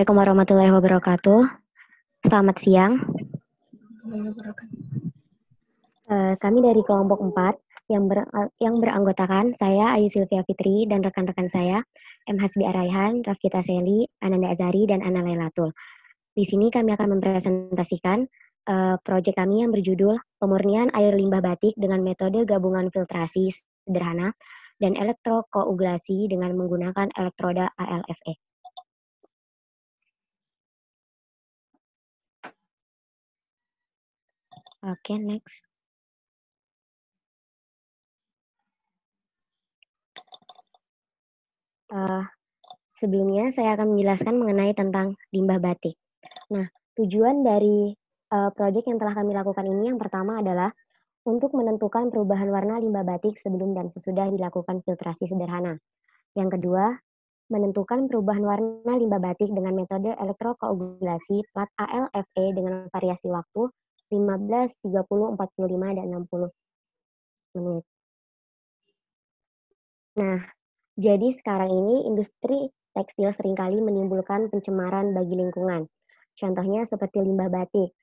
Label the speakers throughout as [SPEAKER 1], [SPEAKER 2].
[SPEAKER 1] Assalamualaikum warahmatullahi wabarakatuh. Selamat siang. Uh, kami dari kelompok 4 yang, ber, yang beranggotakan saya Ayu Silvia Fitri dan rekan-rekan saya M. Hasbi Araihan, Rafkita Seli, Ananda Azari, dan Ana Lailatul. Di sini kami akan mempresentasikan uh, proyek kami yang berjudul Pemurnian Air Limbah Batik dengan metode gabungan filtrasi sederhana dan elektrokoagulasi dengan menggunakan elektroda ALFE. Oke, okay, next. Uh, sebelumnya saya akan menjelaskan mengenai tentang limbah batik. Nah, tujuan dari uh, proyek yang telah kami lakukan ini yang pertama adalah untuk menentukan perubahan warna limbah batik sebelum dan sesudah dilakukan filtrasi sederhana. Yang kedua, menentukan perubahan warna limbah batik dengan metode elektrokoagulasi plat ALFE dengan variasi waktu 15, 30, 45, dan 60 menit. Nah, jadi sekarang ini industri tekstil sering kali menimbulkan pencemaran bagi lingkungan. Contohnya seperti limbah batik.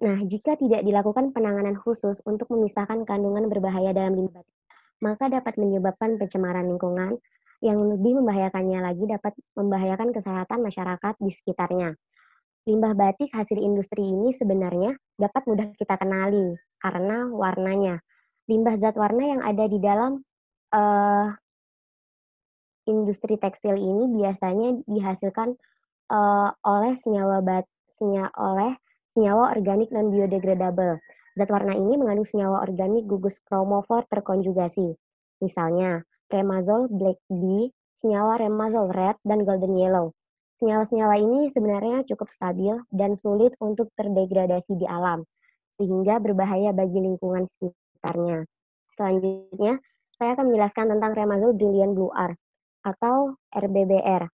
[SPEAKER 1] Nah, jika tidak dilakukan penanganan khusus untuk memisahkan kandungan berbahaya dalam limbah batik, maka dapat menyebabkan pencemaran lingkungan yang lebih membahayakannya lagi dapat membahayakan kesehatan masyarakat di sekitarnya. Limbah batik hasil industri ini sebenarnya dapat mudah kita kenali karena warnanya. Limbah zat warna yang ada di dalam uh, industri tekstil ini biasanya dihasilkan uh, oleh senyawa bat, senya, oleh senyawa organik non biodegradable. Zat warna ini mengandung senyawa organik gugus kromofor terkonjugasi. Misalnya, remazol black B, senyawa remazol red, dan golden yellow. Senyawa-senyawa ini sebenarnya cukup stabil dan sulit untuk terdegradasi di alam, sehingga berbahaya bagi lingkungan sekitarnya. Selanjutnya, saya akan menjelaskan tentang Remazole Brilliant Blue R atau RBBR.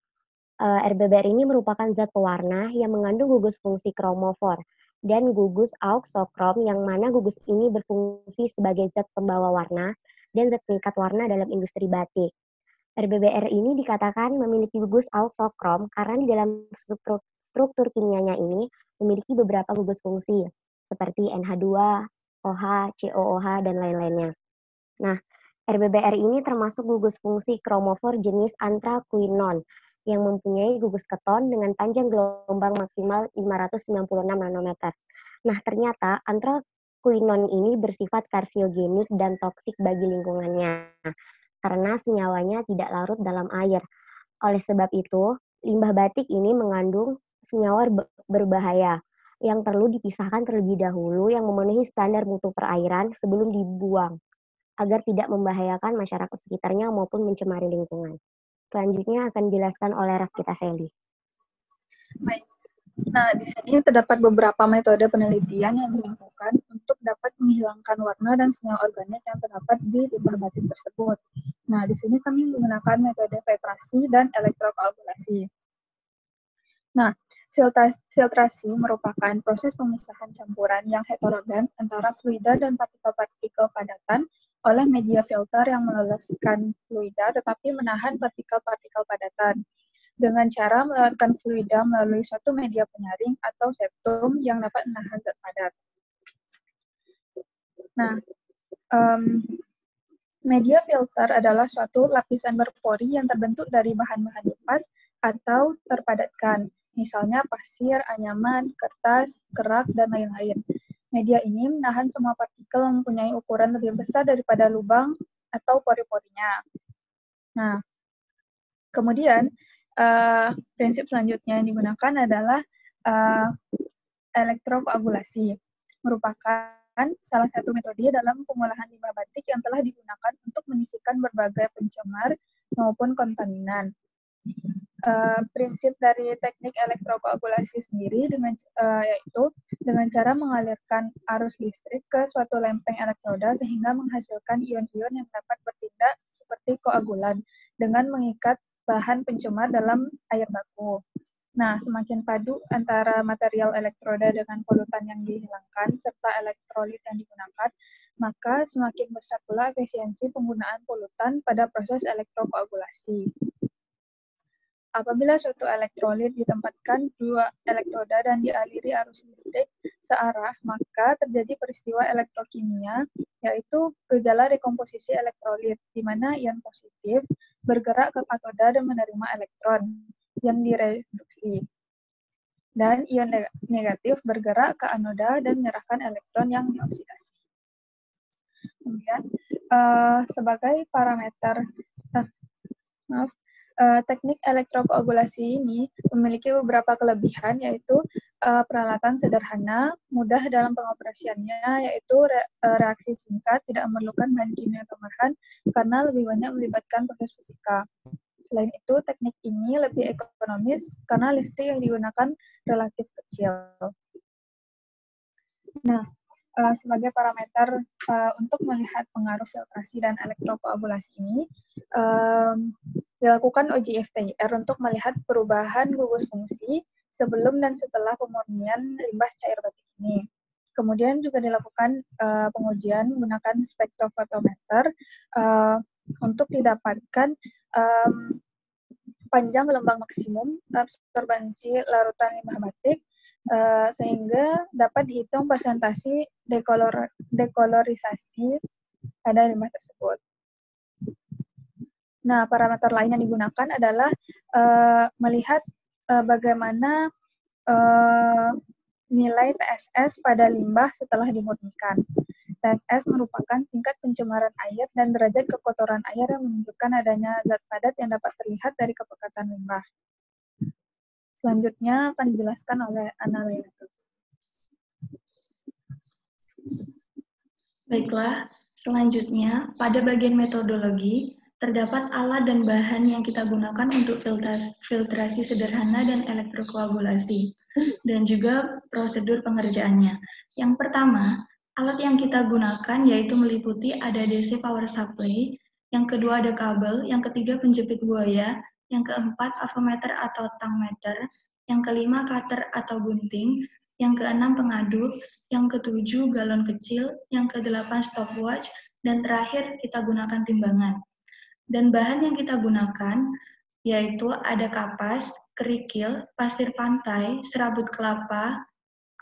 [SPEAKER 1] Eh, RBBR ini merupakan zat pewarna yang mengandung gugus fungsi kromofor dan gugus auxokrom yang mana gugus ini berfungsi sebagai zat pembawa warna dan zat pengikat warna dalam industri batik. RBBR ini dikatakan memiliki gugus auxokrom karena di dalam struktur, struktur kimianya ini memiliki beberapa gugus fungsi seperti NH2, OH, COOH, dan lain-lainnya. Nah, RBBR ini termasuk gugus fungsi kromofor jenis anthraquinone yang mempunyai gugus keton dengan panjang gelombang maksimal 596 nanometer. Nah, ternyata anthraquinone ini bersifat karsiogenik dan toksik bagi lingkungannya karena senyawanya tidak larut dalam air. Oleh sebab itu, limbah batik ini mengandung senyawa berbahaya yang perlu dipisahkan terlebih dahulu yang memenuhi standar mutu perairan sebelum dibuang agar tidak membahayakan masyarakat sekitarnya maupun mencemari lingkungan. Selanjutnya akan dijelaskan oleh Rafkita Seli.
[SPEAKER 2] Baik, Nah, di sini terdapat beberapa metode penelitian yang dilakukan untuk dapat menghilangkan warna dan senyawa organik yang terdapat di limbah batik tersebut. Nah, di sini kami menggunakan metode filtrasi dan elektrokoagulasi. Nah, filtrasi merupakan proses pemisahan campuran yang heterogen antara fluida dan partikel-partikel padatan oleh media filter yang meloloskan fluida tetapi menahan partikel-partikel padatan dengan cara melewatkan fluida melalui suatu media penyaring atau septum yang dapat menahan zat padat. Nah, um, media filter adalah suatu lapisan berpori yang terbentuk dari bahan-bahan lepas atau terpadatkan, misalnya pasir, anyaman, kertas, kerak, dan lain-lain. Media ini menahan semua partikel yang mempunyai ukuran lebih besar daripada lubang atau pori-porinya. Nah, kemudian uh, prinsip selanjutnya yang digunakan adalah uh, elektrokoagulasi, merupakan salah satu metode dalam pengolahan limbah batik yang telah digunakan untuk menyisihkan berbagai pencemar maupun kontaminan. Uh, prinsip dari teknik elektrokoagulasi sendiri dengan uh, yaitu dengan cara mengalirkan arus listrik ke suatu lempeng elektroda sehingga menghasilkan ion-ion yang dapat bertindak seperti koagulan dengan mengikat bahan pencemar dalam air baku. Nah, semakin padu antara material elektroda dengan polutan yang dihilangkan serta elektrolit yang digunakan, maka semakin besar pula efisiensi penggunaan polutan pada proses elektrokoagulasi. apabila suatu elektrolit ditempatkan dua elektroda dan dialiri arus listrik searah, maka terjadi peristiwa elektrokimia, yaitu gejala dekomposisi elektrolit, di mana ion positif bergerak ke katoda dan menerima elektron yang direduksi. Dan ion negatif bergerak ke anoda dan menyerahkan elektron yang dioksidasi. Kemudian, uh, sebagai parameter, uh, maaf, uh, teknik elektrokoagulasi ini memiliki beberapa kelebihan yaitu uh, peralatan sederhana, mudah dalam pengoperasiannya yaitu re uh, reaksi singkat, tidak memerlukan bahan kimia tambahan karena lebih banyak melibatkan proses fisika. Selain itu, teknik ini lebih ekonomis karena listrik yang digunakan relatif kecil. Nah, uh, sebagai parameter uh, untuk melihat pengaruh filtrasi dan elektrokoagulasi ini, um, dilakukan uji FTIR untuk melihat perubahan gugus fungsi sebelum dan setelah pemurnian limbah cair batik ini. Kemudian juga dilakukan uh, pengujian menggunakan spektrofotometer uh, untuk didapatkan um, panjang gelombang maksimum absorbansi larutan limbah batik uh, sehingga dapat dihitung presentasi dekolor dekolorisasi pada limbah tersebut. Nah, parameter lain yang digunakan adalah uh, melihat uh, bagaimana uh, nilai TSS pada limbah setelah dimurnikan. TSS merupakan tingkat pencemaran air dan derajat kekotoran air yang menunjukkan adanya zat padat yang dapat terlihat dari kepekatan limbah. Selanjutnya akan dijelaskan oleh Ana.
[SPEAKER 3] Baiklah, selanjutnya pada bagian metodologi, Terdapat alat dan bahan yang kita gunakan untuk filtrasi sederhana dan elektrokoagulasi, dan juga prosedur pengerjaannya. Yang pertama, alat yang kita gunakan yaitu meliputi ada DC power supply, yang kedua ada kabel, yang ketiga penjepit buaya, yang keempat avometer atau tangmeter, yang kelima cutter atau gunting, yang keenam pengaduk, yang ketujuh galon kecil, yang kedelapan stopwatch, dan terakhir kita gunakan timbangan. Dan bahan yang kita gunakan yaitu ada kapas, kerikil, pasir pantai, serabut kelapa,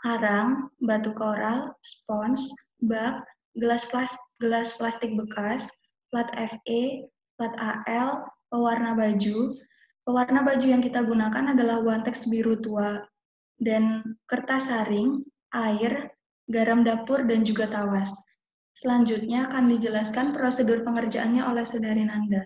[SPEAKER 3] karang, batu koral, spons, bak, gelas, plas gelas plastik bekas, plat FE, plat AL, pewarna baju. Pewarna baju yang kita gunakan adalah Wantex biru tua dan kertas saring, air, garam dapur, dan juga tawas. Selanjutnya akan dijelaskan prosedur pengerjaannya oleh saudari Nanda.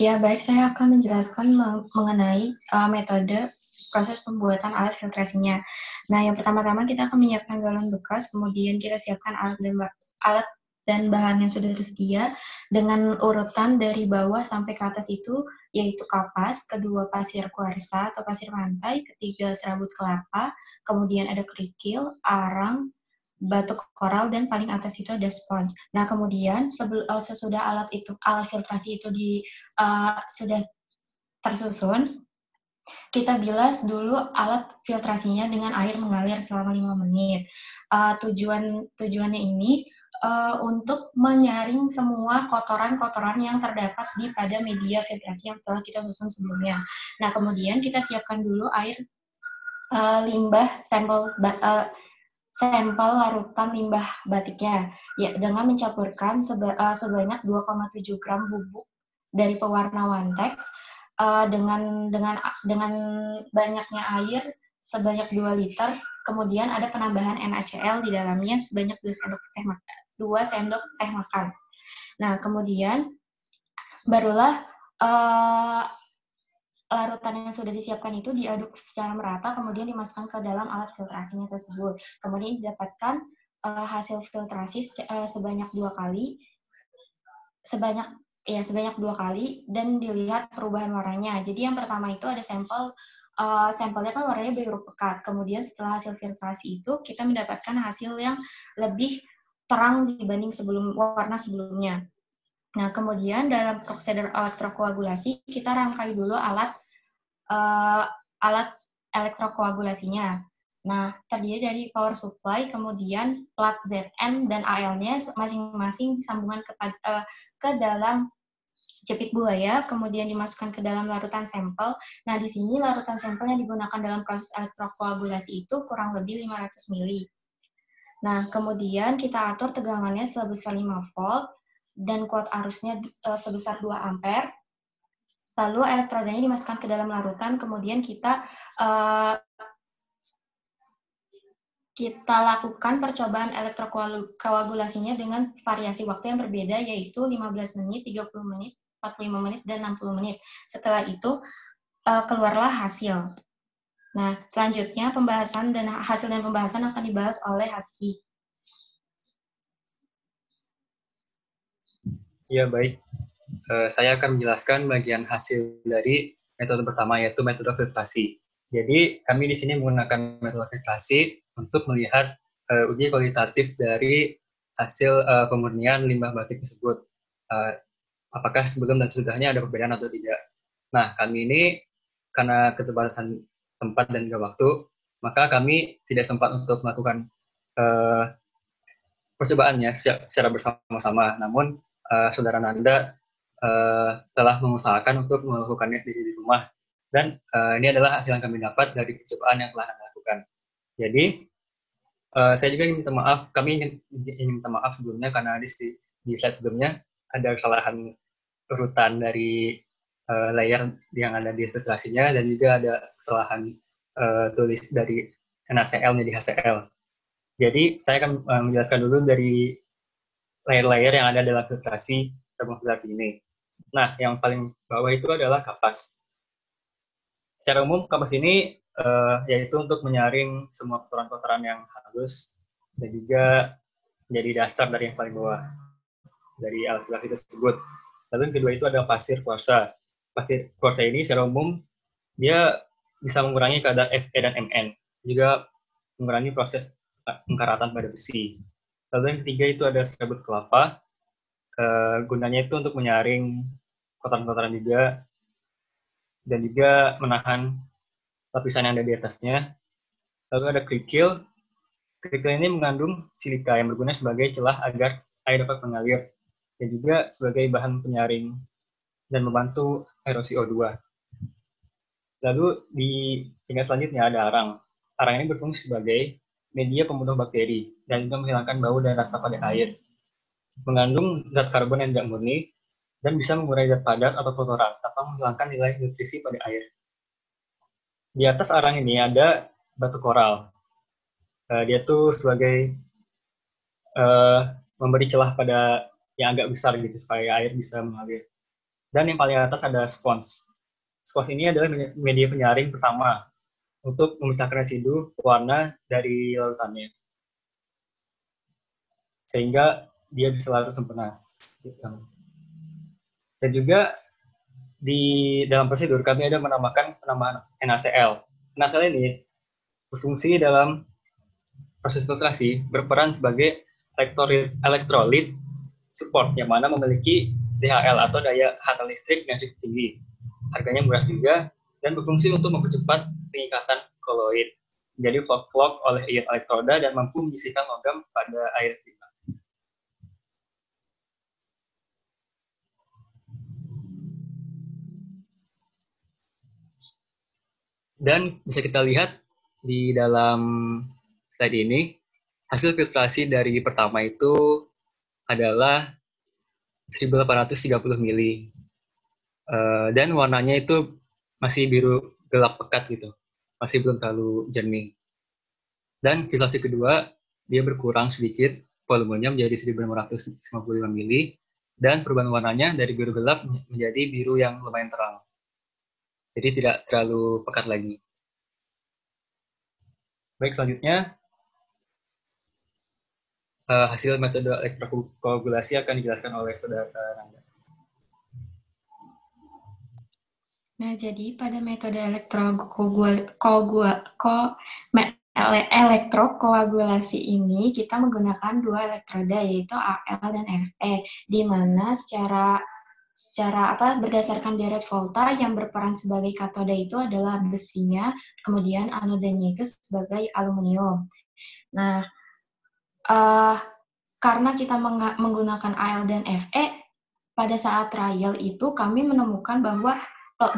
[SPEAKER 4] Ya, baik. Saya akan menjelaskan mengenai uh, metode proses pembuatan alat filtrasinya. Nah, yang pertama-tama kita akan menyiapkan galon bekas, kemudian kita siapkan alat alat dan bahan yang sudah tersedia dengan urutan dari bawah sampai ke atas itu yaitu kapas, kedua pasir kuarsa atau pasir pantai, ketiga serabut kelapa, kemudian ada kerikil, arang, batu koral dan paling atas itu ada spons. Nah kemudian sebel, uh, sesudah alat itu alat filtrasi itu di uh, sudah tersusun, kita bilas dulu alat filtrasinya dengan air mengalir selama 5 menit. Uh, tujuan tujuannya ini uh, untuk menyaring semua kotoran-kotoran yang terdapat di pada media filtrasi yang setelah kita susun sebelumnya. Nah, kemudian kita siapkan dulu air uh, limbah sampel uh, sampel larutan limbah batiknya ya dengan mencampurkan seba, uh, sebanyak 2,7 gram bubuk dari pewarna Wantex uh, dengan dengan dengan banyaknya air sebanyak 2 liter, kemudian ada penambahan NaCl di dalamnya sebanyak 2 sendok teh makan. 2 sendok teh makan. Nah, kemudian barulah uh, larutan yang sudah disiapkan itu diaduk secara merata, kemudian dimasukkan ke dalam alat filtrasinya tersebut. Kemudian didapatkan uh, hasil filtrasi uh, sebanyak dua kali, sebanyak ya sebanyak dua kali dan dilihat perubahan warnanya. Jadi yang pertama itu ada sampel uh, sampelnya kan warnanya biru pekat. Kemudian setelah hasil filtrasi itu kita mendapatkan hasil yang lebih terang dibanding sebelum warna sebelumnya. Nah, kemudian dalam prosedur elektrokoagulasi kita rangkai dulu alat uh, alat elektrokoagulasinya. Nah, terdiri dari power supply, kemudian plat ZN dan AL-nya masing-masing disambungkan ke, uh, ke dalam jepit buaya, kemudian dimasukkan ke dalam larutan sampel. Nah, di sini larutan sampel yang digunakan dalam proses elektrokoagulasi itu kurang lebih 500 mili. Nah, kemudian kita atur tegangannya sebesar 5 volt dan kuat arusnya uh, sebesar 2 ampere. Lalu elektrodanya dimasukkan ke dalam larutan, kemudian kita uh, kita lakukan percobaan elektrokoagulasinya dengan variasi waktu yang berbeda, yaitu 15 menit, 30 menit, 45 menit, dan 60 menit. Setelah itu, uh, keluarlah hasil. Nah, selanjutnya pembahasan dan hasil dan pembahasan akan dibahas oleh Haski.
[SPEAKER 5] Ya, baik. Uh, saya akan menjelaskan bagian hasil dari metode pertama, yaitu metode filtrasi. Jadi, kami di sini menggunakan metode filtrasi untuk melihat uh, uji kualitatif dari hasil uh, pemurnian limbah batik tersebut. Apakah sebelum dan sesudahnya ada perbedaan atau tidak. Nah, kami ini karena keterbatasan tempat dan juga waktu, maka kami tidak sempat untuk melakukan uh, percobaannya secara bersama-sama. Namun, uh, saudara Nanda uh, telah mengusahakan untuk melakukannya di, di rumah. Dan uh, ini adalah hasil yang kami dapat dari percobaan yang telah Anda lakukan. Jadi, uh, saya juga ingin minta maaf, kami ingin, ingin minta maaf sebelumnya karena di, di slide sebelumnya ada kesalahan urutan dari uh, layer yang ada di filtrasinya dan juga ada kesalahan uh, tulis dari NaCl menjadi HCl. Jadi saya akan uh, menjelaskan dulu dari layer-layer yang ada dalam filtrasi termofiltrasi ini. Nah, yang paling bawah itu adalah kapas. Secara umum, kapas ini uh, yaitu untuk menyaring semua kotoran-kotoran yang halus dan juga menjadi dasar dari yang paling bawah dari alat filtrasi tersebut. Lalu yang kedua itu ada pasir kuarsa pasir kuarsa ini secara umum dia bisa mengurangi kadar Fe dan Mn, juga mengurangi proses pengkaratan pada besi. Lalu yang ketiga itu ada serabut kelapa, uh, gunanya itu untuk menyaring kotoran-kotoran juga, dan juga menahan lapisan yang ada di atasnya. Lalu ada kerikil, kerikil ini mengandung silika yang berguna sebagai celah agar air dapat mengalir, dan juga sebagai bahan penyaring dan membantu erosi O2. Lalu di tingkat selanjutnya ada arang. Arang ini berfungsi sebagai media pembunuh bakteri dan juga menghilangkan bau dan rasa pada air. Mengandung zat karbon yang tidak murni dan bisa mengurai zat padat atau kotoran tanpa menghilangkan nilai nutrisi pada air. Di atas arang ini ada batu koral. Uh, dia tuh sebagai uh, memberi celah pada yang agak besar gitu supaya air bisa mengalir. Dan yang paling atas ada spons. Spons ini adalah media penyaring pertama untuk memisahkan residu warna dari larutannya. Sehingga dia bisa larut sempurna. Dan juga di dalam prosedur kami ada menambahkan penambahan NaCl. NaCl ini berfungsi dalam proses filtrasi berperan sebagai elektrolit support yang mana memiliki DHL atau daya hantar listrik yang cukup tinggi. Harganya murah juga dan berfungsi untuk mempercepat pengikatan koloid. Jadi vlog-vlog oleh ion elektroda dan mampu menyisihkan logam pada air limbah. Dan bisa kita lihat di dalam slide ini, hasil filtrasi dari pertama itu adalah 1830 mili. Uh, dan warnanya itu masih biru gelap pekat gitu. Masih belum terlalu jernih. Dan filtrasi kedua, dia berkurang sedikit, volumenya menjadi 1555 mili, dan perubahan warnanya dari biru gelap menjadi biru yang lumayan terang. Jadi tidak terlalu pekat lagi. Baik, selanjutnya uh, hasil metode elektrokoagulasi akan dijelaskan oleh saudara Rangga.
[SPEAKER 4] Nah, jadi pada metode elektrokoagulasi ini kita menggunakan dua elektroda yaitu Al dan Fe di mana secara secara apa berdasarkan deret volta yang berperan sebagai katoda itu adalah besinya, kemudian anodanya itu sebagai aluminium. Nah, uh, karena kita menggunakan AL dan FE, pada saat trial itu kami menemukan bahwa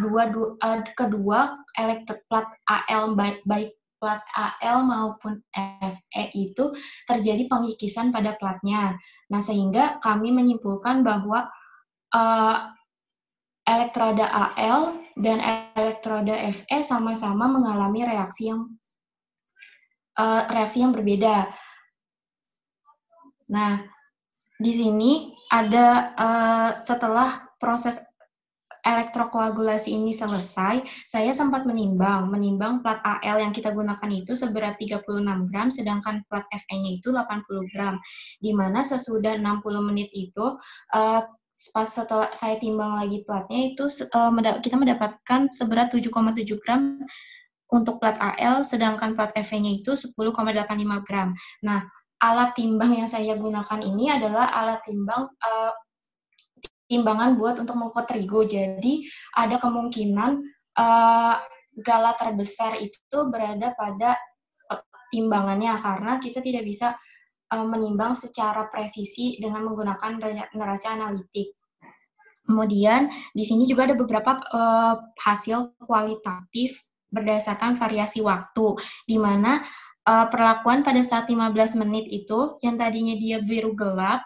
[SPEAKER 4] dua, dua uh, kedua elektrik plat AL baik baik plat AL maupun FE itu terjadi pengikisan pada platnya. Nah, sehingga kami menyimpulkan bahwa uh, elektroda AL dan elektroda FE sama-sama mengalami reaksi yang uh, reaksi yang berbeda. Nah, di sini ada uh, setelah proses elektrokoagulasi ini selesai, saya sempat menimbang, menimbang plat AL yang kita gunakan itu seberat 36 gram, sedangkan plat FE-nya itu 80 gram. Di mana sesudah 60 menit itu, uh, pas setelah saya timbang lagi platnya itu uh, kita mendapatkan seberat 7,7 gram untuk plat AL, sedangkan plat FE-nya itu 10,85 gram. Nah, alat timbang yang saya gunakan ini adalah alat timbang uh, timbangan buat untuk mengukur terigu. Jadi ada kemungkinan uh, gala terbesar itu berada pada timbangannya karena kita tidak bisa uh, menimbang secara presisi dengan menggunakan neraca analitik. Kemudian di sini juga ada beberapa uh, hasil kualitatif berdasarkan variasi waktu, di mana uh, perlakuan pada saat 15 menit itu yang tadinya dia biru gelap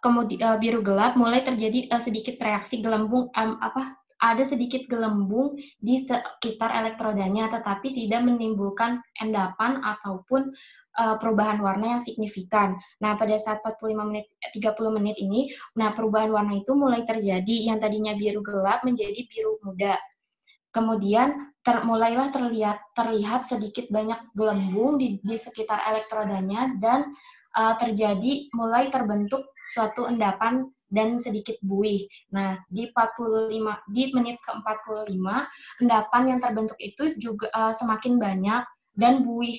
[SPEAKER 4] kemudian uh, biru gelap mulai terjadi uh, sedikit reaksi gelembung um, apa ada sedikit gelembung di sekitar elektrodanya tetapi tidak menimbulkan endapan ataupun uh, perubahan warna yang signifikan. Nah, pada saat 45 menit 30 menit ini, nah perubahan warna itu mulai terjadi yang tadinya biru gelap menjadi biru muda. Kemudian ter, mulailah terlihat terlihat sedikit banyak gelembung di, di sekitar elektrodanya dan uh, terjadi mulai terbentuk suatu endapan dan sedikit buih. Nah, di 45 di menit ke-45 endapan yang terbentuk itu juga uh, semakin banyak dan buih.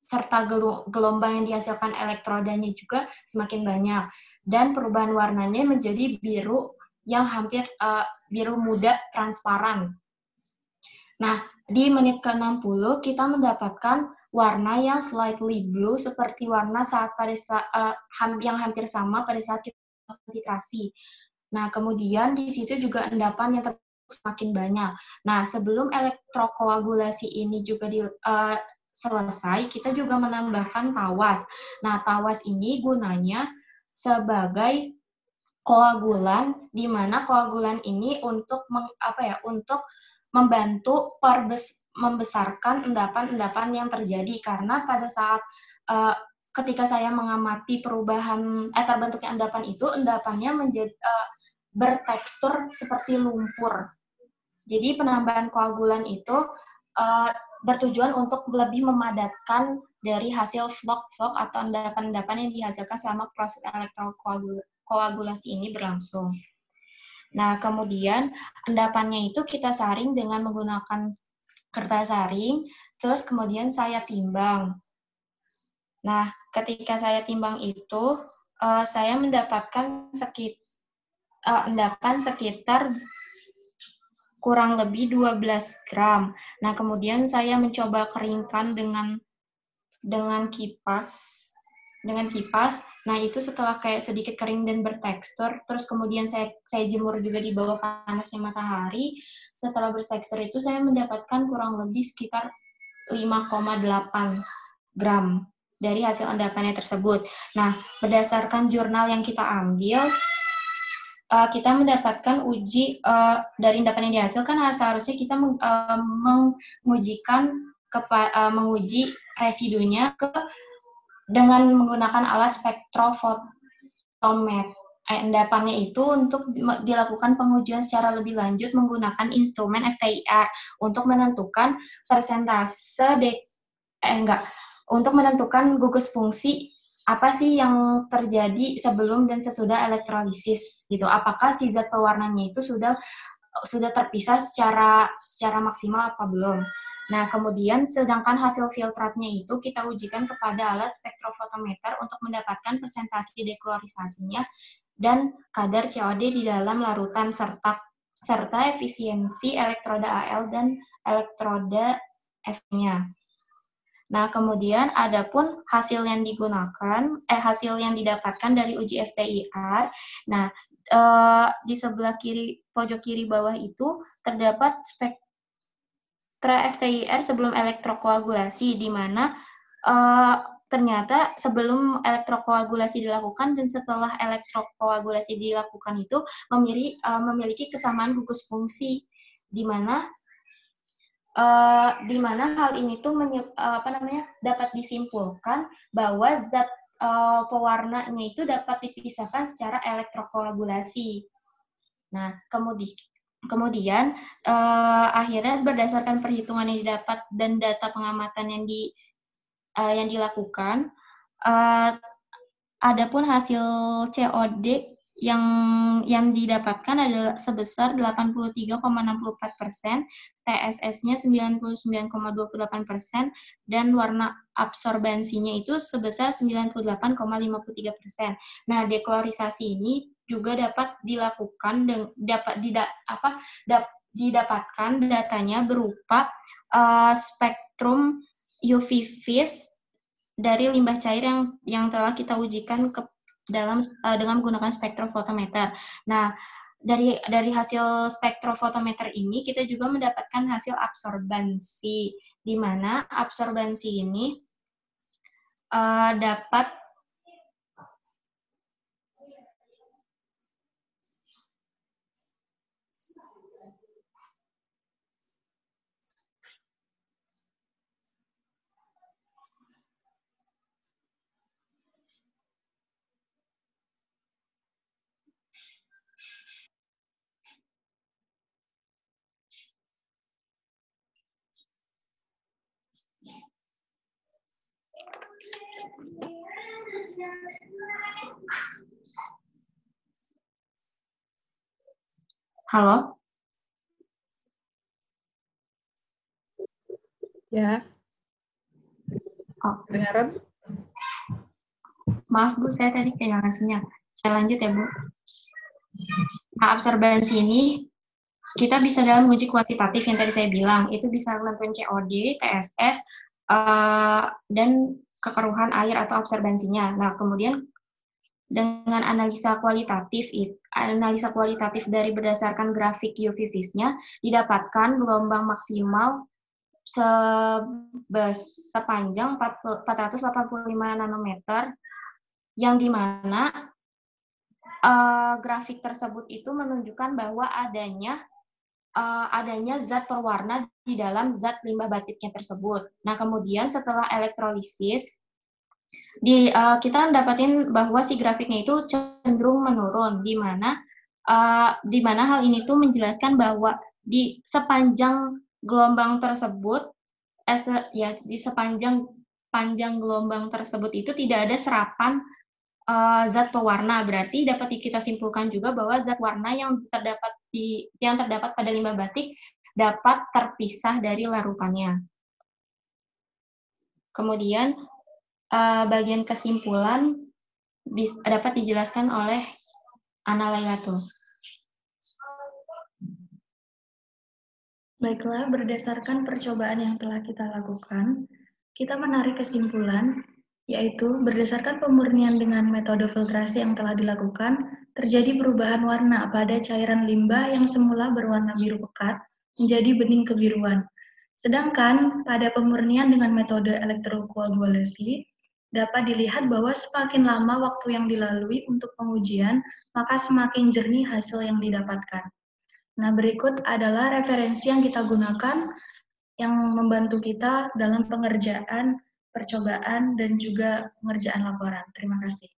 [SPEAKER 4] Serta gelombang yang dihasilkan elektrodanya juga semakin banyak. Dan perubahan warnanya menjadi biru yang hampir uh, biru muda transparan Nah, di menit ke-60 kita mendapatkan warna yang slightly blue seperti warna saat pada saat, uh, yang hampir sama pada saat kita titrasi. Nah, kemudian di situ juga endapan yang semakin banyak. Nah, sebelum elektrokoagulasi ini juga di, uh, selesai, kita juga menambahkan tawas. Nah, tawas ini gunanya sebagai koagulan di mana koagulan ini untuk meng, apa ya, untuk membantu perbes, membesarkan endapan-endapan yang terjadi karena pada saat uh, ketika saya mengamati perubahan eh terbentuknya endapan itu endapannya menjadi uh, bertekstur seperti lumpur. Jadi penambahan koagulan itu uh, bertujuan untuk lebih memadatkan dari hasil vlog-vlog atau endapan-endapan yang dihasilkan selama proses elektrokoagulasi ini berlangsung. Nah, kemudian endapannya itu kita saring dengan menggunakan kertas saring, terus kemudian saya timbang. Nah, ketika saya timbang itu, uh, saya mendapatkan sekit, uh, endapan sekitar kurang lebih 12 gram. Nah, kemudian saya mencoba keringkan dengan dengan kipas dengan kipas. Nah, itu setelah kayak sedikit kering dan bertekstur, terus kemudian saya saya jemur juga di bawah panasnya matahari. Setelah bertekstur itu saya mendapatkan kurang lebih sekitar 5,8 gram dari hasil endapannya tersebut. Nah, berdasarkan jurnal yang kita ambil, uh, kita mendapatkan uji uh, dari endapan yang dihasilkan seharusnya kita uh, mengujikan kepa, menguji residunya ke dengan menggunakan alat spektrofotometer. Endapannya itu untuk dilakukan pengujian secara lebih lanjut menggunakan instrumen FTIR untuk menentukan persentase de, eh enggak untuk menentukan gugus fungsi apa sih yang terjadi sebelum dan sesudah elektrolisis gitu. Apakah si zat pewarnanya itu sudah sudah terpisah secara secara maksimal apa belum? Nah, kemudian sedangkan hasil filtratnya itu kita ujikan kepada alat spektrofotometer untuk mendapatkan presentasi deklorisasinya dan kadar COD di dalam larutan serta serta efisiensi elektroda AL dan elektroda F-nya. Nah, kemudian ada pun hasil yang digunakan, eh hasil yang didapatkan dari uji FTIR. Nah, eh, di sebelah kiri pojok kiri bawah itu terdapat spektra FTIR sebelum elektrokoagulasi di mana eh, ternyata sebelum elektrokoagulasi dilakukan dan setelah elektrokoagulasi dilakukan itu memiliki, uh, memiliki kesamaan gugus fungsi di mana uh, di mana hal ini tuh menye, uh, apa namanya dapat disimpulkan bahwa zat uh, pewarnanya itu dapat dipisahkan secara elektrokoagulasi. Nah, kemudian kemudian uh, akhirnya berdasarkan perhitungan yang didapat dan data pengamatan yang di uh, yang dilakukan. Uh, adapun hasil COD yang yang didapatkan adalah sebesar 83,64 persen, TSS-nya 99,28 persen, dan warna absorbensinya itu sebesar 98,53 persen. Nah, dekolorisasi ini juga dapat dilakukan dan dapat tidak apa dap, didapatkan datanya berupa uh, spektrum UV vis dari limbah cair yang yang telah kita ujikan ke dalam uh, dengan menggunakan spektrofotometer. Nah, dari dari hasil spektrofotometer ini kita juga mendapatkan hasil absorbansi di mana absorbansi ini uh, dapat Halo?
[SPEAKER 2] Ya.
[SPEAKER 4] Oh.
[SPEAKER 2] Dengaran?
[SPEAKER 4] Maaf Bu, saya tadi kehilangan sinyal. Saya lanjut ya Bu. Nah, absorbensi ini kita bisa dalam uji kuantitatif yang tadi saya bilang, itu bisa menentukan COD, TSS, uh, dan kekeruhan air atau absorbensinya. Nah, kemudian dengan analisa kualitatif analisa kualitatif dari berdasarkan grafik UV vis-nya didapatkan gelombang maksimal sepanjang 485 nanometer yang di mana uh, grafik tersebut itu menunjukkan bahwa adanya uh, adanya zat perwarna di dalam zat limbah batiknya tersebut. Nah, kemudian setelah elektrolisis di uh, kita dapatin bahwa si grafiknya itu cenderung menurun di mana uh, di mana hal ini tuh menjelaskan bahwa di sepanjang gelombang tersebut eh, ya di sepanjang panjang gelombang tersebut itu tidak ada serapan uh, zat pewarna berarti dapat kita simpulkan juga bahwa zat warna yang terdapat di yang terdapat pada limbah batik dapat terpisah dari larutannya. Kemudian uh, bagian kesimpulan dapat dijelaskan oleh Ana Laylatul.
[SPEAKER 3] Baiklah, berdasarkan percobaan yang telah kita lakukan, kita menarik kesimpulan, yaitu berdasarkan pemurnian dengan metode filtrasi yang telah dilakukan, terjadi perubahan warna pada cairan limbah yang semula berwarna biru pekat menjadi bening kebiruan. Sedangkan pada pemurnian dengan metode elektrokoagulasi, dapat dilihat bahwa semakin lama waktu yang dilalui untuk pengujian, maka semakin jernih hasil yang didapatkan. Nah, berikut adalah referensi yang kita gunakan yang membantu kita dalam pengerjaan, percobaan, dan juga pengerjaan laporan. Terima kasih.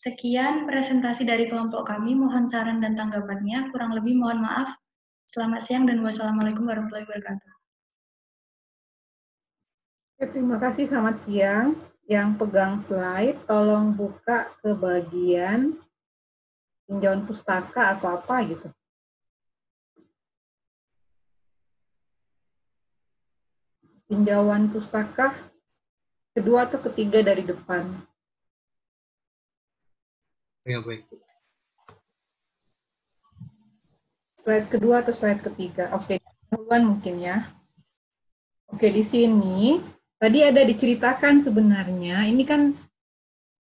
[SPEAKER 3] Sekian presentasi dari kelompok kami. Mohon saran dan tanggapannya. Kurang lebih mohon maaf. Selamat siang dan wassalamualaikum warahmatullahi wabarakatuh.
[SPEAKER 2] Terima kasih, selamat siang yang pegang slide tolong buka ke bagian tinjauan pustaka atau apa gitu. Tinjauan pustaka kedua atau ketiga dari depan.
[SPEAKER 5] Ya, baik.
[SPEAKER 2] Slide kedua atau slide ketiga? Oke, duluan mungkin ya. Oke, di sini
[SPEAKER 6] tadi ada diceritakan sebenarnya, ini kan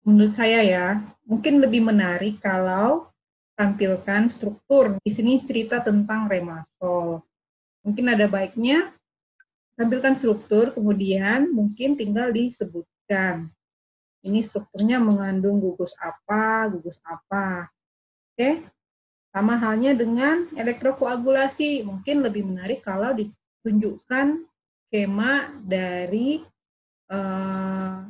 [SPEAKER 6] menurut saya ya, mungkin lebih menarik kalau tampilkan struktur. Di sini cerita tentang remasol. Mungkin ada baiknya tampilkan struktur, kemudian mungkin tinggal disebutkan. Ini strukturnya mengandung gugus apa, gugus apa. Oke, sama halnya dengan elektrokoagulasi. Mungkin lebih menarik kalau ditunjukkan skema dari uh,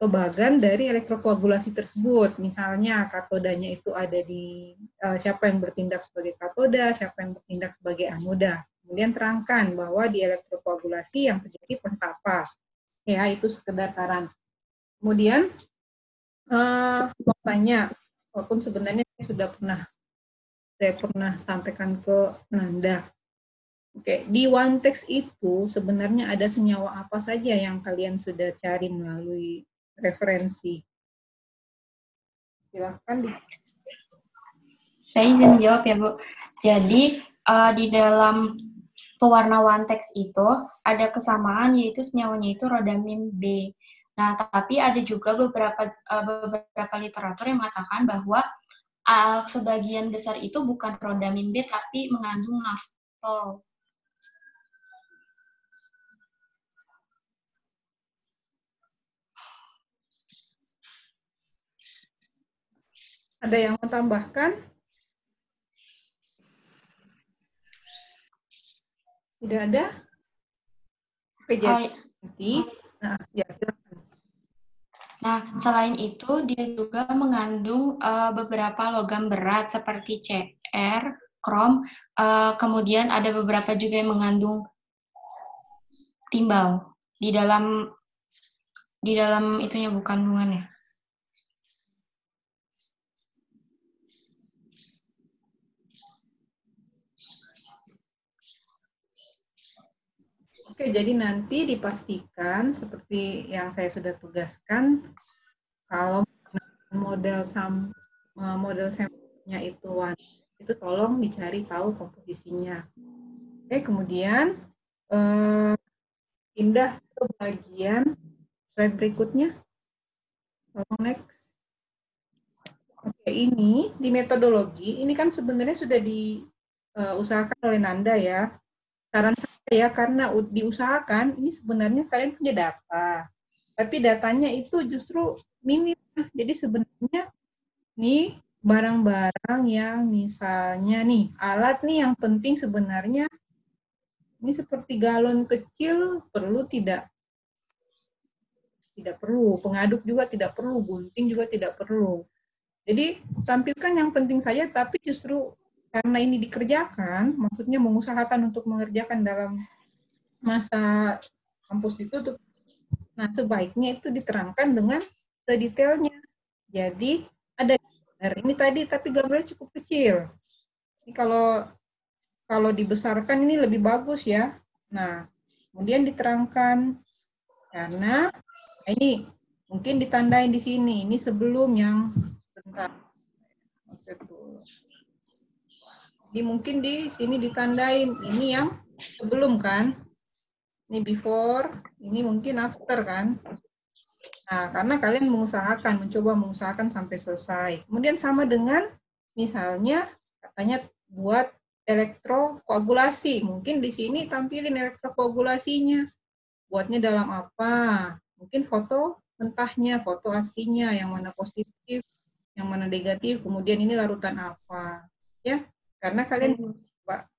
[SPEAKER 6] bagan dari elektrokoagulasi tersebut. Misalnya katodanya itu ada di uh, siapa yang bertindak sebagai katoda, siapa yang bertindak sebagai anoda. Kemudian terangkan bahwa di elektrokoagulasi yang terjadi proses apa. Ya, itu sekedar saran. Kemudian uh, mau tanya, walaupun sebenarnya sudah pernah saya pernah sampaikan ke Nanda Oke, di one text itu sebenarnya ada senyawa apa saja yang kalian sudah cari melalui referensi? Silahkan di.
[SPEAKER 4] Saya izin jawab ya, Bu. Jadi, uh, di dalam pewarna one text itu ada kesamaan yaitu senyawanya itu rodamin B. Nah, tapi ada juga beberapa uh, beberapa literatur yang mengatakan bahwa uh, sebagian besar itu bukan rodamin B tapi mengandung naftol.
[SPEAKER 6] Ada yang mau tambahkan? Tidak ada? Oke, jadi. Nah, ya, silakan.
[SPEAKER 4] Nah, selain itu, dia juga mengandung uh, beberapa logam berat seperti CR, krom, uh, kemudian ada beberapa juga yang mengandung timbal di dalam di dalam itunya bukan kandungannya.
[SPEAKER 6] Oke, jadi nanti dipastikan seperti yang saya sudah tugaskan, kalau model sam eh, model sampelnya itu one, itu tolong dicari tahu komposisinya. Oke, kemudian eh, pindah ke bagian slide berikutnya. Tolong next. Oke, ini di metodologi, ini kan sebenarnya sudah diusahakan oleh Nanda ya. Saran saya ya karena diusahakan ini sebenarnya kalian punya data. Tapi datanya itu justru minim. Jadi sebenarnya nih barang-barang yang misalnya nih alat nih yang penting sebenarnya ini seperti galon kecil perlu tidak tidak perlu. Pengaduk juga tidak perlu gunting juga tidak perlu. Jadi tampilkan yang penting saja tapi justru karena ini dikerjakan, maksudnya mengusahakan untuk mengerjakan dalam masa kampus ditutup. Nah, sebaiknya itu diterangkan dengan sedetailnya. Jadi, ada gambar ini tadi, tapi gambarnya cukup kecil. Ini kalau kalau dibesarkan ini lebih bagus ya. Nah, kemudian diterangkan karena nah ini mungkin ditandain di sini. Ini sebelum yang sebentar. Jadi mungkin di sini ditandain ini yang sebelum kan. Ini before, ini mungkin after kan. Nah, karena kalian mengusahakan, mencoba mengusahakan sampai selesai. Kemudian sama dengan misalnya katanya buat elektrokoagulasi. Mungkin di sini tampilin elektrokoagulasinya. Buatnya dalam apa? Mungkin foto mentahnya, foto aslinya, yang mana positif, yang mana negatif, kemudian ini larutan apa. Ya, karena kalian hmm.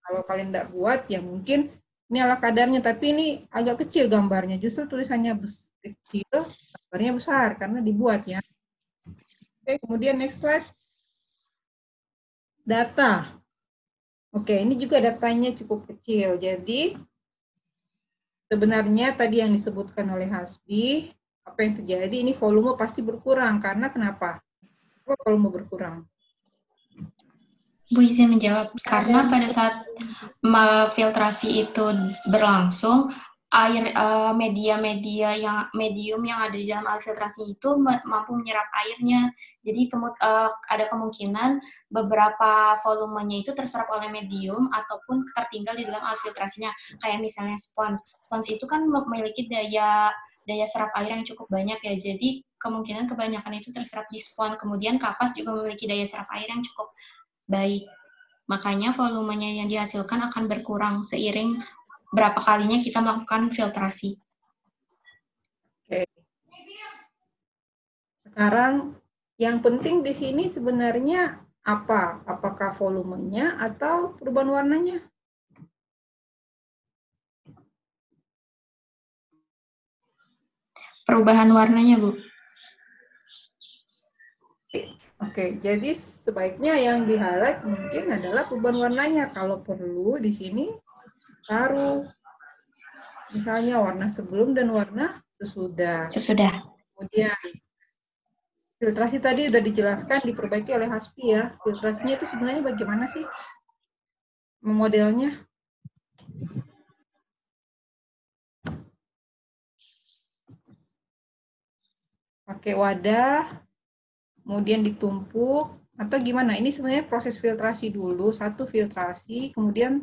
[SPEAKER 6] kalau kalian tidak buat ya mungkin ini ala kadarnya. Tapi ini agak kecil gambarnya. Justru tulisannya kecil gambarnya besar karena dibuat ya. Oke kemudian next slide. Data. Oke ini juga datanya cukup kecil. Jadi sebenarnya tadi yang disebutkan oleh Hasbi apa yang terjadi? Ini volume pasti berkurang. Karena kenapa volume berkurang
[SPEAKER 4] Bu izin menjawab, karena pada saat filtrasi itu berlangsung, air uh, media-media yang medium yang ada di dalam alat filtrasi itu mampu menyerap airnya. Jadi kemu uh, ada kemungkinan beberapa volumenya itu terserap oleh medium ataupun tertinggal di dalam alat filtrasinya. Kayak misalnya spons. Spons itu kan memiliki daya daya serap air yang cukup banyak ya. Jadi kemungkinan kebanyakan itu terserap di spons. Kemudian kapas juga memiliki daya serap air yang cukup baik. Makanya volumenya yang dihasilkan akan berkurang seiring berapa kalinya kita melakukan filtrasi.
[SPEAKER 6] Oke. Sekarang yang penting di sini sebenarnya apa? Apakah volumenya atau perubahan warnanya?
[SPEAKER 4] Perubahan warnanya, Bu.
[SPEAKER 6] Oke, jadi sebaiknya yang di highlight mungkin adalah perubahan warnanya. Kalau perlu di sini taruh misalnya warna sebelum dan warna sesudah.
[SPEAKER 4] Sesudah.
[SPEAKER 6] Kemudian filtrasi tadi sudah dijelaskan diperbaiki oleh Haspi ya. Filtrasinya itu sebenarnya bagaimana sih modelnya? Pakai wadah, kemudian ditumpuk, atau gimana? Ini sebenarnya proses filtrasi dulu, satu filtrasi, kemudian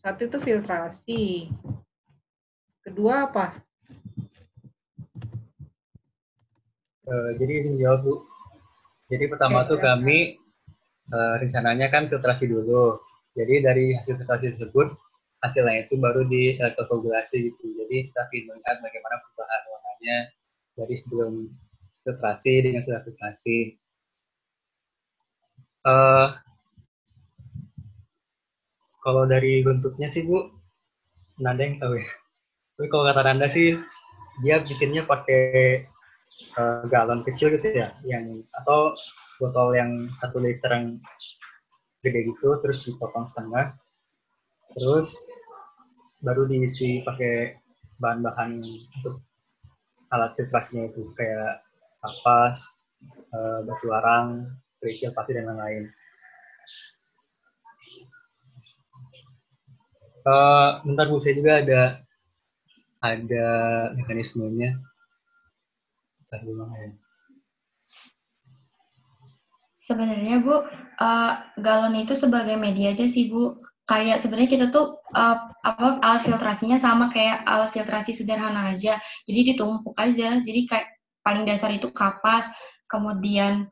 [SPEAKER 6] satu itu filtrasi. Kedua apa?
[SPEAKER 5] Uh, jadi ini jawab Bu. Jadi pertama Oke, tuh kami uh, rencananya kan filtrasi dulu. Jadi dari hasil filtrasi tersebut hasilnya itu baru di elektrokoagulasi gitu. Jadi kita melihat bagaimana perubahan warnanya dari sebelum filtrasi dengan setelah filtrasi. Uh, kalau dari bentuknya sih Bu, Nanda yang tahu ya. Tapi kalau kata Nanda sih, dia bikinnya pakai uh, galon kecil gitu ya, yang atau botol yang satu liter yang gede gitu, terus dipotong setengah, terus baru diisi pakai bahan-bahan untuk alat filtrasinya itu kayak kapas, uh, batu arang, kerikil, pasir dan lain-lain. Uh, bentar Bu, saya juga ada ada mekanismenya. Bentar ya.
[SPEAKER 4] Sebenarnya Bu, uh, galon itu sebagai media aja sih Bu. Kayak sebenarnya kita tuh uh, apa alat filtrasinya sama kayak alat filtrasi sederhana aja. Jadi ditumpuk aja. Jadi kayak paling dasar itu kapas, kemudian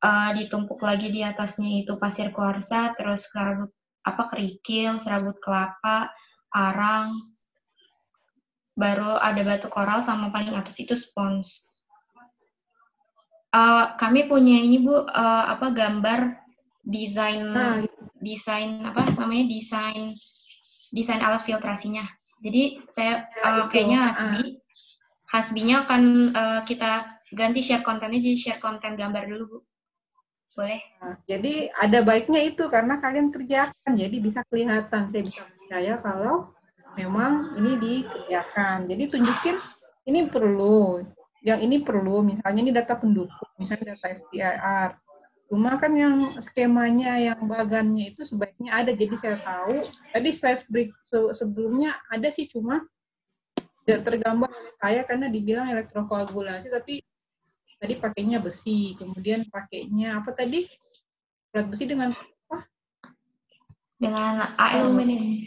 [SPEAKER 4] uh, ditumpuk lagi di atasnya itu pasir kuarsa, terus serabut apa kerikil, serabut kelapa, arang, baru ada batu koral sama paling atas itu spons. Uh, kami punya ini bu uh, apa gambar desain nah. desain apa namanya desain desain alat filtrasinya. Jadi saya uh, kayaknya Hasbi uh. Hasbinya akan uh, kita ganti share kontennya jadi share konten gambar dulu bu. Boleh.
[SPEAKER 6] Nah, jadi ada baiknya itu karena kalian kerjakan, jadi bisa kelihatan. Saya bisa percaya kalau memang ini dikerjakan. Jadi tunjukin ini perlu, yang ini perlu. Misalnya ini data pendukung, misalnya data FTIR. Cuma kan yang skemanya, yang bagannya itu sebaiknya ada. Jadi saya tahu, tadi slide break sebelumnya ada sih cuma tidak tergambar oleh saya karena dibilang elektrokoagulasi, tapi tadi pakainya besi, kemudian pakainya apa tadi? Plat besi dengan apa?
[SPEAKER 4] Dengan aluminium.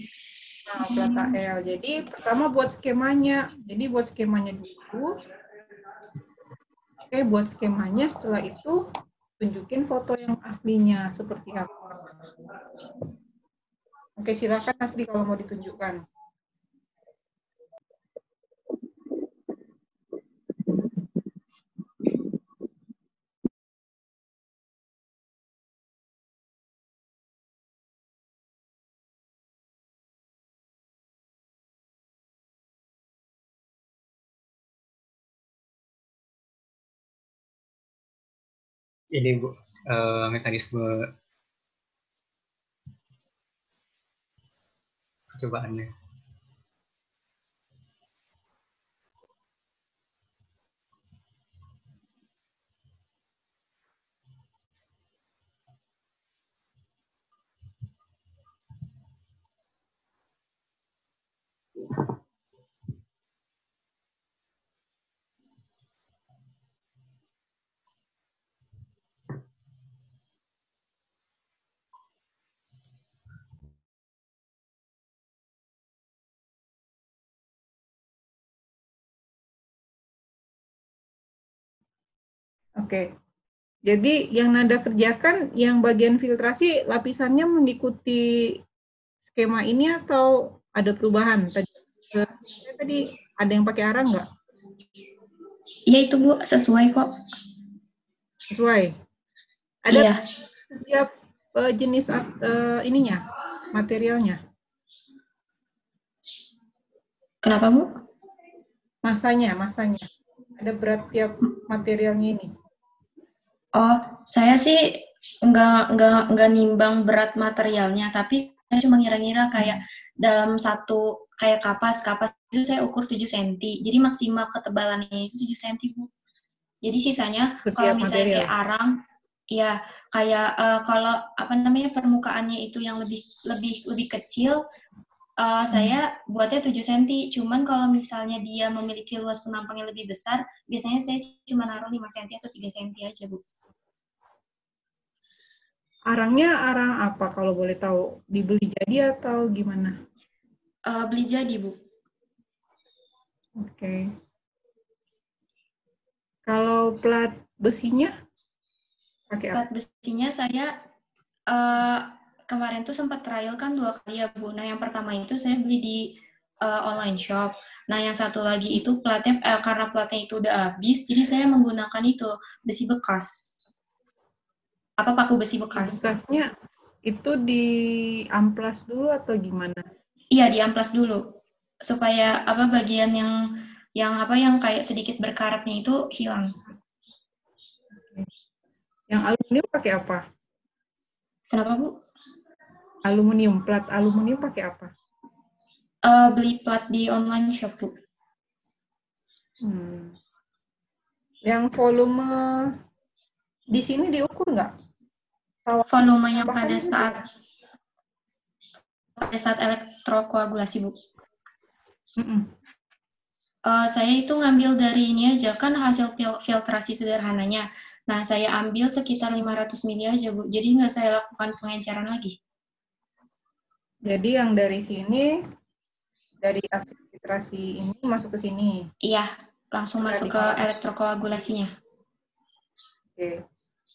[SPEAKER 6] Nah, plat AL. Jadi pertama buat skemanya. Jadi buat skemanya dulu. Oke, buat skemanya setelah itu tunjukin foto yang aslinya seperti apa. Oke, silakan Asli kalau mau ditunjukkan.
[SPEAKER 5] Ini bu uh, mekanisme percobaannya.
[SPEAKER 6] Oke. Jadi yang Nada kerjakan, yang bagian filtrasi, lapisannya mengikuti skema ini atau ada perubahan? Tadi, tadi ada yang pakai arang nggak?
[SPEAKER 4] Iya itu Bu, sesuai kok.
[SPEAKER 6] Sesuai. Ada
[SPEAKER 4] Iya.
[SPEAKER 6] setiap uh, jenis uh, ininya, materialnya.
[SPEAKER 4] Kenapa Bu?
[SPEAKER 6] Masanya, masanya. Ada berat tiap materialnya ini.
[SPEAKER 4] Oh, saya sih nggak nggak nggak nimbang berat materialnya, tapi saya cuma ngira-ngira kayak dalam satu kayak kapas kapas itu saya ukur 7 cm. Jadi maksimal ketebalannya itu 7 cm, Bu. Jadi sisanya
[SPEAKER 6] Setiap
[SPEAKER 4] kalau misalnya
[SPEAKER 6] material.
[SPEAKER 4] kayak arang ya kayak eh, kalau apa namanya permukaannya itu yang lebih lebih lebih kecil eh, saya buatnya 7 cm. Cuman kalau misalnya dia memiliki luas penampang yang lebih besar, biasanya saya cuma naruh 5 cm atau 3 cm aja, Bu.
[SPEAKER 6] Arangnya arang apa kalau boleh tahu? Dibeli jadi atau gimana?
[SPEAKER 4] Eh, beli jadi, Bu.
[SPEAKER 6] Oke. Kalau plat besinya pakai apa?
[SPEAKER 4] Plat besinya saya eh, kemarin tuh sempat trial kan dua kali ya Bu. Nah yang pertama itu saya beli di eh, online shop. Nah yang satu lagi itu platnya eh, karena platnya itu udah habis, jadi saya menggunakan itu besi bekas. Apa paku besi bekas?
[SPEAKER 6] Bekasnya itu di amplas dulu atau gimana?
[SPEAKER 4] Iya diamplas dulu supaya apa bagian yang yang apa yang kayak sedikit berkaratnya itu hilang.
[SPEAKER 6] Yang aluminium pakai apa?
[SPEAKER 4] Kenapa Bu?
[SPEAKER 6] Aluminium, plat aluminium pakai apa?
[SPEAKER 4] Eh, beli plat di online shop Bu.
[SPEAKER 6] Hmm. Yang volume di sini diukur nggak? Tawa-
[SPEAKER 4] Volume yang
[SPEAKER 6] Bahkan
[SPEAKER 4] pada saat pada saat elektrokoagulasi Bu. Eh, saya itu ngambil dari ini aja kan hasil fil- filtrasi sederhananya. Nah, saya ambil sekitar 500 mili aja, Bu. Jadi nggak saya lakukan pengenceran lagi.
[SPEAKER 6] Jadi yang dari sini, dari hasil filtrasi ini masuk ke sini.
[SPEAKER 4] Iya, langsung masuk ke elektrokoagulasinya.
[SPEAKER 6] Oke.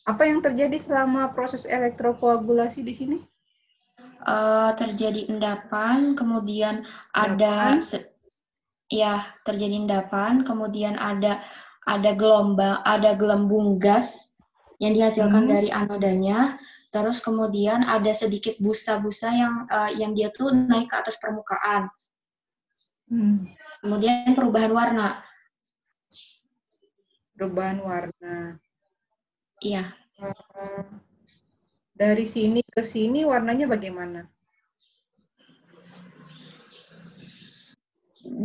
[SPEAKER 6] Apa yang terjadi selama proses elektrokoagulasi di sini?
[SPEAKER 4] Eh, terjadi endapan, kemudian ada se- ya terjadi endapan, kemudian ada ada gelombang, ada gelembung gas yang dihasilkan
[SPEAKER 6] Hmm.
[SPEAKER 4] dari anodanya, terus kemudian ada sedikit busa-busa yang eh, yang dia tuh naik ke atas permukaan.
[SPEAKER 6] Hmm.
[SPEAKER 4] Kemudian perubahan warna.
[SPEAKER 6] Perubahan warna.
[SPEAKER 4] Iya,
[SPEAKER 6] Eh, Dari sini ke sini warnanya bagaimana?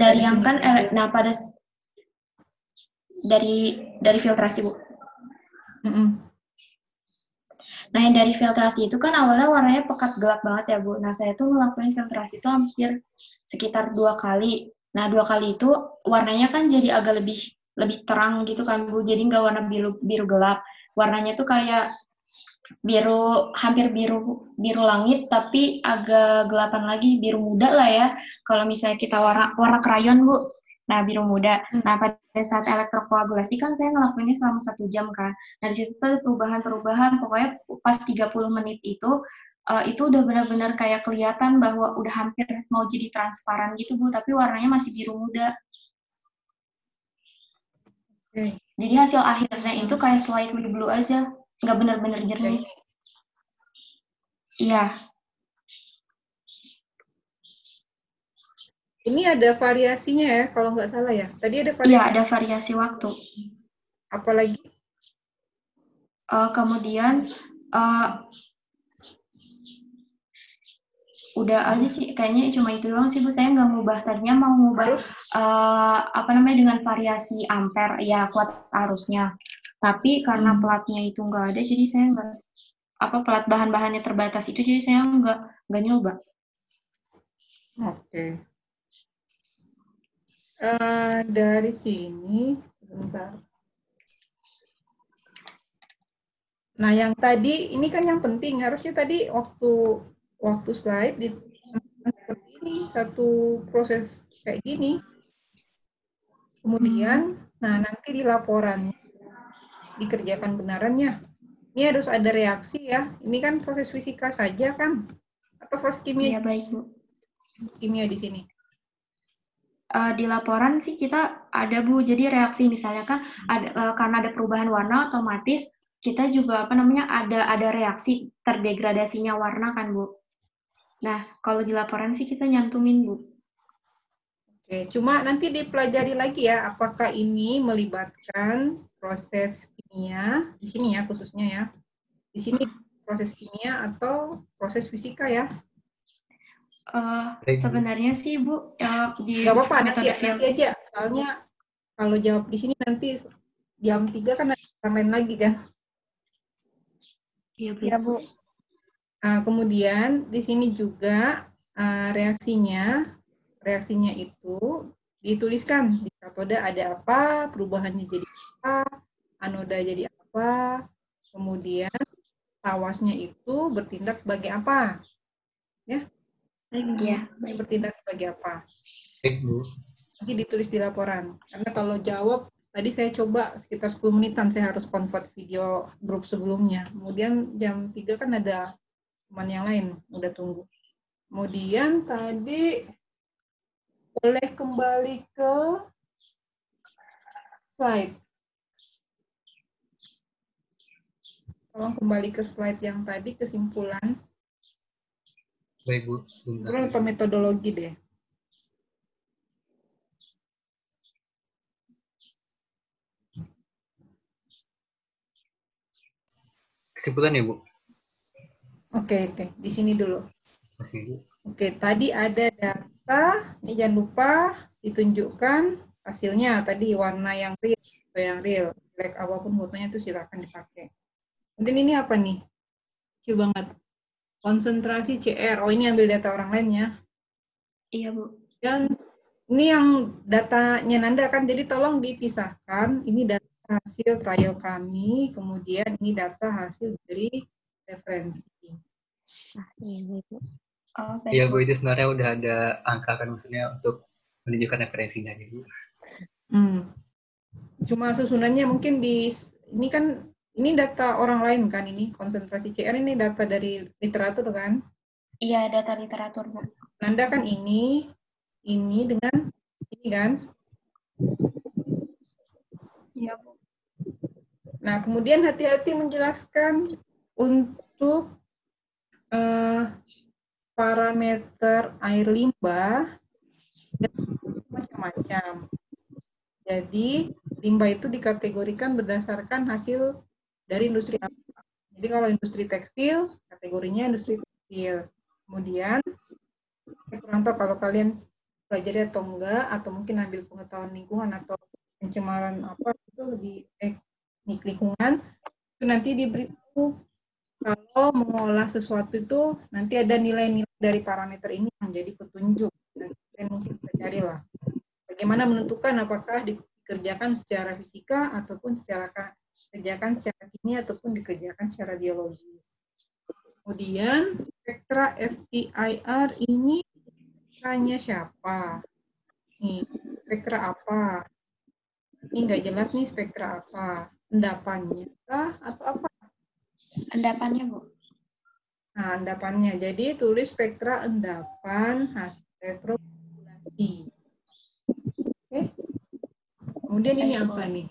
[SPEAKER 4] dari
[SPEAKER 6] Dari
[SPEAKER 4] yang kan
[SPEAKER 6] sini.
[SPEAKER 4] nah pada dari dari filtrasi, Bu. Nah, yang dari filtrasi itu kan awalnya warnanya pekat gelap banget ya, Bu. Nah, saya tuh ngelakuin filtrasi itu hampir sekitar dua kali. Nah, dua kali itu warnanya kan jadi agak lebih lebih terang gitu kan, Bu. Jadi nggak warna biru biru gelap. Warnanya tuh kayak biru hampir biru biru langit tapi agak gelapan lagi biru muda lah ya. Kalau misalnya kita warna warna krayon, Bu. Nah, biru muda.
[SPEAKER 6] Hmm.
[SPEAKER 4] Nah, pada saat elektrokoagulasi kan saya ngelakuinnya selama satu jam kan. Nah, di situ tuh ada perubahan-perubahan, pokoknya pas 30 menit itu, eh, itu udah benar-benar kayak kelihatan bahwa udah hampir mau jadi transparan gitu, Bu, tapi warnanya masih biru muda.
[SPEAKER 6] Oke.
[SPEAKER 4] Jadi hasil akhirnya itu kayak slightly blue aja, nggak benar-benar jernih. Iya,
[SPEAKER 6] Ini ada variasinya ya, kalau nggak salah ya. Tadi ada
[SPEAKER 4] iya
[SPEAKER 6] variasi
[SPEAKER 4] ada variasi waktu.
[SPEAKER 6] apa lagi?
[SPEAKER 4] Eh, kemudian eh, udah aja sih, kayaknya cuma itu doang sih, Bu. Saya nggak ngubah tadinya mau ngubah eh, apa namanya dengan variasi ampere ya kuat arusnya tapi karena
[SPEAKER 6] Hmm.
[SPEAKER 4] platnya itu nggak ada jadi saya nggak apa plat bahan-bahannya terbatas itu jadi saya nggak nggak nyoba
[SPEAKER 6] Oke. Eh, dari sini, sebentar. Nah, yang tadi ini kan yang penting harusnya tadi waktu waktu slide di seperti ini satu proses kayak gini. Kemudian, nah nanti di laporannya dikerjakan benarannya. Ini harus ada reaksi ya. Ini kan proses fisika saja kan? Atau proses kimia?
[SPEAKER 4] Iya, baik, Bu.
[SPEAKER 6] Kimia di sini.
[SPEAKER 4] Uh, di laporan sih kita ada Bu, jadi reaksi misalnya kan ada uh, karena ada perubahan warna otomatis kita juga apa namanya ada ada reaksi terdegradasinya warna kan Bu. Nah, kalau di laporan sih kita nyantumin Bu.
[SPEAKER 6] Oke, cuma nanti dipelajari lagi ya apakah ini melibatkan proses kimia di sini ya khususnya ya. Di sini proses kimia atau proses fisika ya.
[SPEAKER 4] Uh, sebenarnya sih Bu ya, di
[SPEAKER 6] Gak apa-apa nanti, ya, nanti aja. Soalnya kalau jawab di sini nanti jam 3 kan ada lain lagi kan.
[SPEAKER 4] Iya Bu.
[SPEAKER 6] Ya, Bu. Nah, kemudian di sini juga uh, reaksinya reaksinya itu dituliskan di katode ada apa, perubahannya jadi apa, anoda jadi apa, kemudian tawasnya itu bertindak sebagai apa. Ya,
[SPEAKER 4] Baik, ya.
[SPEAKER 6] Bertindak sebagai apa?
[SPEAKER 5] Baik, Bu.
[SPEAKER 6] Nanti ditulis di laporan. Karena kalau jawab, tadi saya coba sekitar 10 menitan saya harus convert video grup sebelumnya. Kemudian jam 3 kan ada teman yang lain, udah tunggu. Kemudian tadi boleh kembali ke slide. Tolong kembali ke slide yang tadi, kesimpulan.
[SPEAKER 5] Baik, Bu.
[SPEAKER 6] Atau metodologi deh.
[SPEAKER 5] Kesimpulan ya, Bu?
[SPEAKER 6] Oke, oke. Di sini dulu. Oke, tadi ada data. Ini jangan lupa ditunjukkan hasilnya. Tadi warna yang real atau yang real. Black apa pun fotonya itu silakan dipakai. Kemudian ini apa nih? Kecil banget. Konsentrasi CR. Oh, ini ambil data orang lain ya.
[SPEAKER 4] Iya, Bu.
[SPEAKER 6] Dan ini yang datanya Nanda kan, jadi tolong dipisahkan. Ini data hasil trial kami, kemudian ini data hasil dari referensi.
[SPEAKER 1] Ah, iya, baik, Bu.
[SPEAKER 4] Oh,
[SPEAKER 5] Iya, Bu, itu sebenarnya udah ada angka kan maksudnya untuk menunjukkan referensinya, Bu.
[SPEAKER 6] Hmm. Cuma susunannya mungkin di ini kan ini data orang lain kan ini konsentrasi CR ini data dari literatur kan?
[SPEAKER 4] Iya, data literatur, Bu.
[SPEAKER 6] Nanda kan ini ini dengan ini kan?
[SPEAKER 4] Iya, Bu.
[SPEAKER 6] Nah, kemudian hati-hati menjelaskan untuk eh, parameter air limbah macam-macam. Jadi, limbah itu dikategorikan berdasarkan hasil dari industri. Jadi kalau industri tekstil, kategorinya industri tekstil. Kemudian, kurang tahu kalau kalian pelajari atau enggak, atau mungkin ambil pengetahuan lingkungan atau pencemaran apa itu lebih teknik lingkungan, itu nanti diberitahu kalau mengolah sesuatu itu nanti ada nilai-nilai dari parameter ini yang jadi petunjuk. Dan mungkin bisa carilah. Bagaimana menentukan apakah dikerjakan secara fisika ataupun secara dikerjakan secara kimia ataupun dikerjakan secara biologis. Kemudian spektra FTIR ini spektranya siapa? Nih, spektra apa? Ini nggak jelas nih spektra apa. Endapannya kah atau apa?
[SPEAKER 4] Endapannya, Bu.
[SPEAKER 6] Nah, endapannya. Jadi tulis spektra endapan hasil retrobulasi. Oke. Kemudian ini apa nih?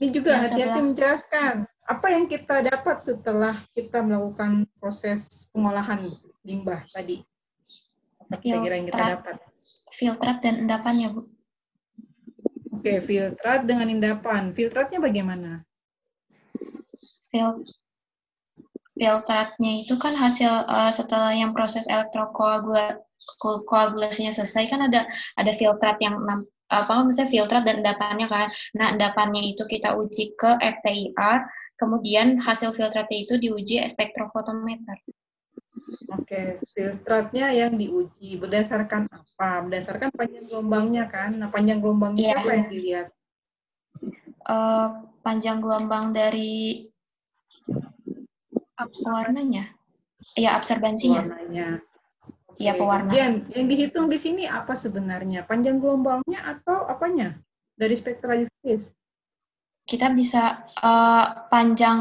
[SPEAKER 6] Ini juga hati-hati menjelaskan apa yang kita dapat setelah kita melakukan proses pengolahan limbah tadi. Apa kira-kira yang kita dapat?
[SPEAKER 4] Filtrat dan endapannya, Bu.
[SPEAKER 6] Oke, filtrat dengan endapan. Filtratnya bagaimana?
[SPEAKER 4] Fil filtratnya itu kan hasil eh, setelah yang proses elektrokoagulasinya selesai kan ada ada filtrat yang apa misalnya filtrat dan endapannya kan. Nah, endapannya itu kita uji ke FTIR, kemudian hasil filtratnya itu diuji spektrofotometer.
[SPEAKER 6] Oke, filtratnya yang diuji berdasarkan apa? Berdasarkan panjang gelombangnya kan? Nah, panjang gelombangnya
[SPEAKER 4] Iya.
[SPEAKER 6] apa yang dilihat?
[SPEAKER 4] Eh, panjang gelombang dari warnanya. Ya, absorbansinya.
[SPEAKER 6] Warnanya.
[SPEAKER 4] Iya,
[SPEAKER 6] Oke,
[SPEAKER 4] pewarna.
[SPEAKER 6] kemudian yang dihitung di sini apa sebenarnya? Panjang gelombangnya atau apanya? Dari spektra UV?
[SPEAKER 4] kita bisa uh, panjang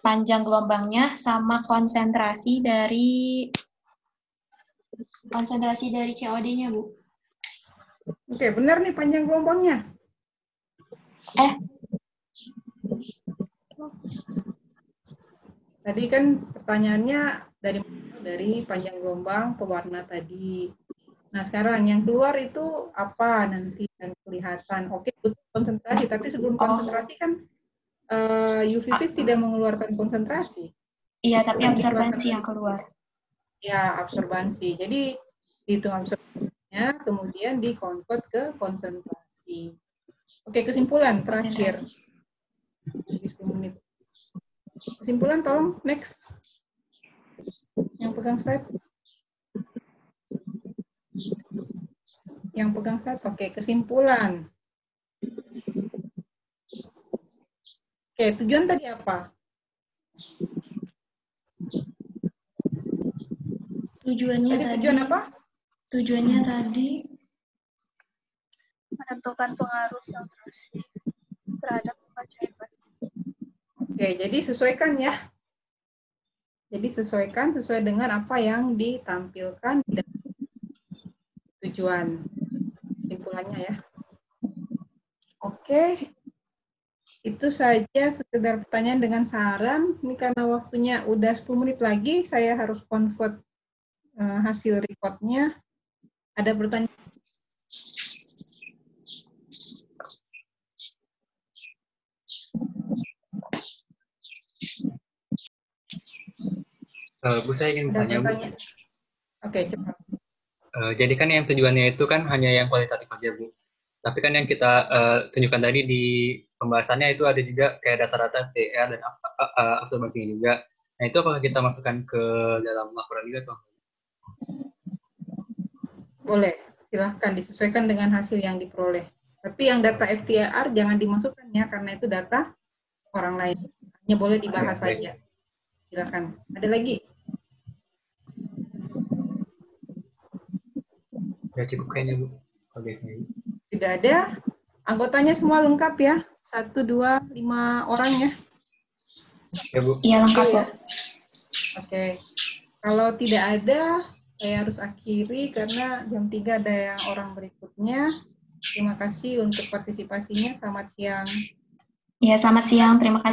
[SPEAKER 4] panjang gelombangnya sama konsentrasi dari konsentrasi dari COD-nya, Bu.
[SPEAKER 6] Oke, benar nih panjang gelombangnya.
[SPEAKER 4] Eh.
[SPEAKER 6] Tadi kan pertanyaannya dari dari panjang gelombang pewarna tadi. Nah, sekarang yang keluar itu apa nanti dan kelihatan. Oke, butuh konsentrasi, tapi sebelum oh. konsentrasi kan uh, eh, UV vis tidak mengeluarkan konsentrasi.
[SPEAKER 4] Iya, tapi absorbansi yang keluar.
[SPEAKER 6] Ya, absorbansi. Jadi dihitung absorbansinya, kemudian dikonvert ke konsentrasi. Oke, kesimpulan terakhir. Kesimpulan tolong, next. Yang pegang slide. Yang pegang slide, oke, kesimpulan. Oke, tujuan tadi apa?
[SPEAKER 3] Tujuannya tadi,
[SPEAKER 6] tadi tujuan apa?
[SPEAKER 3] Tujuannya tadi
[SPEAKER 2] menentukan pengaruh filtrasi terhadap cairan.
[SPEAKER 6] Oke, jadi sesuaikan ya. Jadi sesuaikan sesuai dengan apa yang ditampilkan dan tujuan kesimpulannya ya. Oke, itu saja sekedar pertanyaan dengan saran. Ini karena waktunya udah 10 menit lagi, saya harus convert uh, hasil recordnya. Ada pertanyaan?
[SPEAKER 5] Uh, Bu, saya ingin bertanya, Bu. Oke,
[SPEAKER 6] okay, cepat.
[SPEAKER 5] Uh, jadi kan yang tujuannya itu kan hanya yang kualitatif aja, Bu. Tapi kan yang kita uh, tunjukkan tadi di pembahasannya itu ada juga kayak data-data TR dan uh, absorbansinya juga. Nah itu apakah kita masukkan ke dalam laporan juga tuh?
[SPEAKER 6] Boleh, silahkan disesuaikan dengan hasil yang diperoleh. Tapi yang data FTIR jangan dimasukkan ya, karena itu data orang lain. Hanya boleh dibahas saja. Silahkan. Ada lagi?
[SPEAKER 5] Ya cukup kayaknya Bu.
[SPEAKER 6] Tidak ada. Anggotanya semua lengkap ya? Satu, dua, lima orang ya?
[SPEAKER 5] Ya, Bu.
[SPEAKER 4] Iya, lengkap ya.
[SPEAKER 6] Oke. Kalau tidak ada, saya harus akhiri karena jam 3 ada yang orang berikutnya. Terima kasih untuk partisipasinya. Selamat siang.
[SPEAKER 4] Ya, selamat siang. Terima kasih.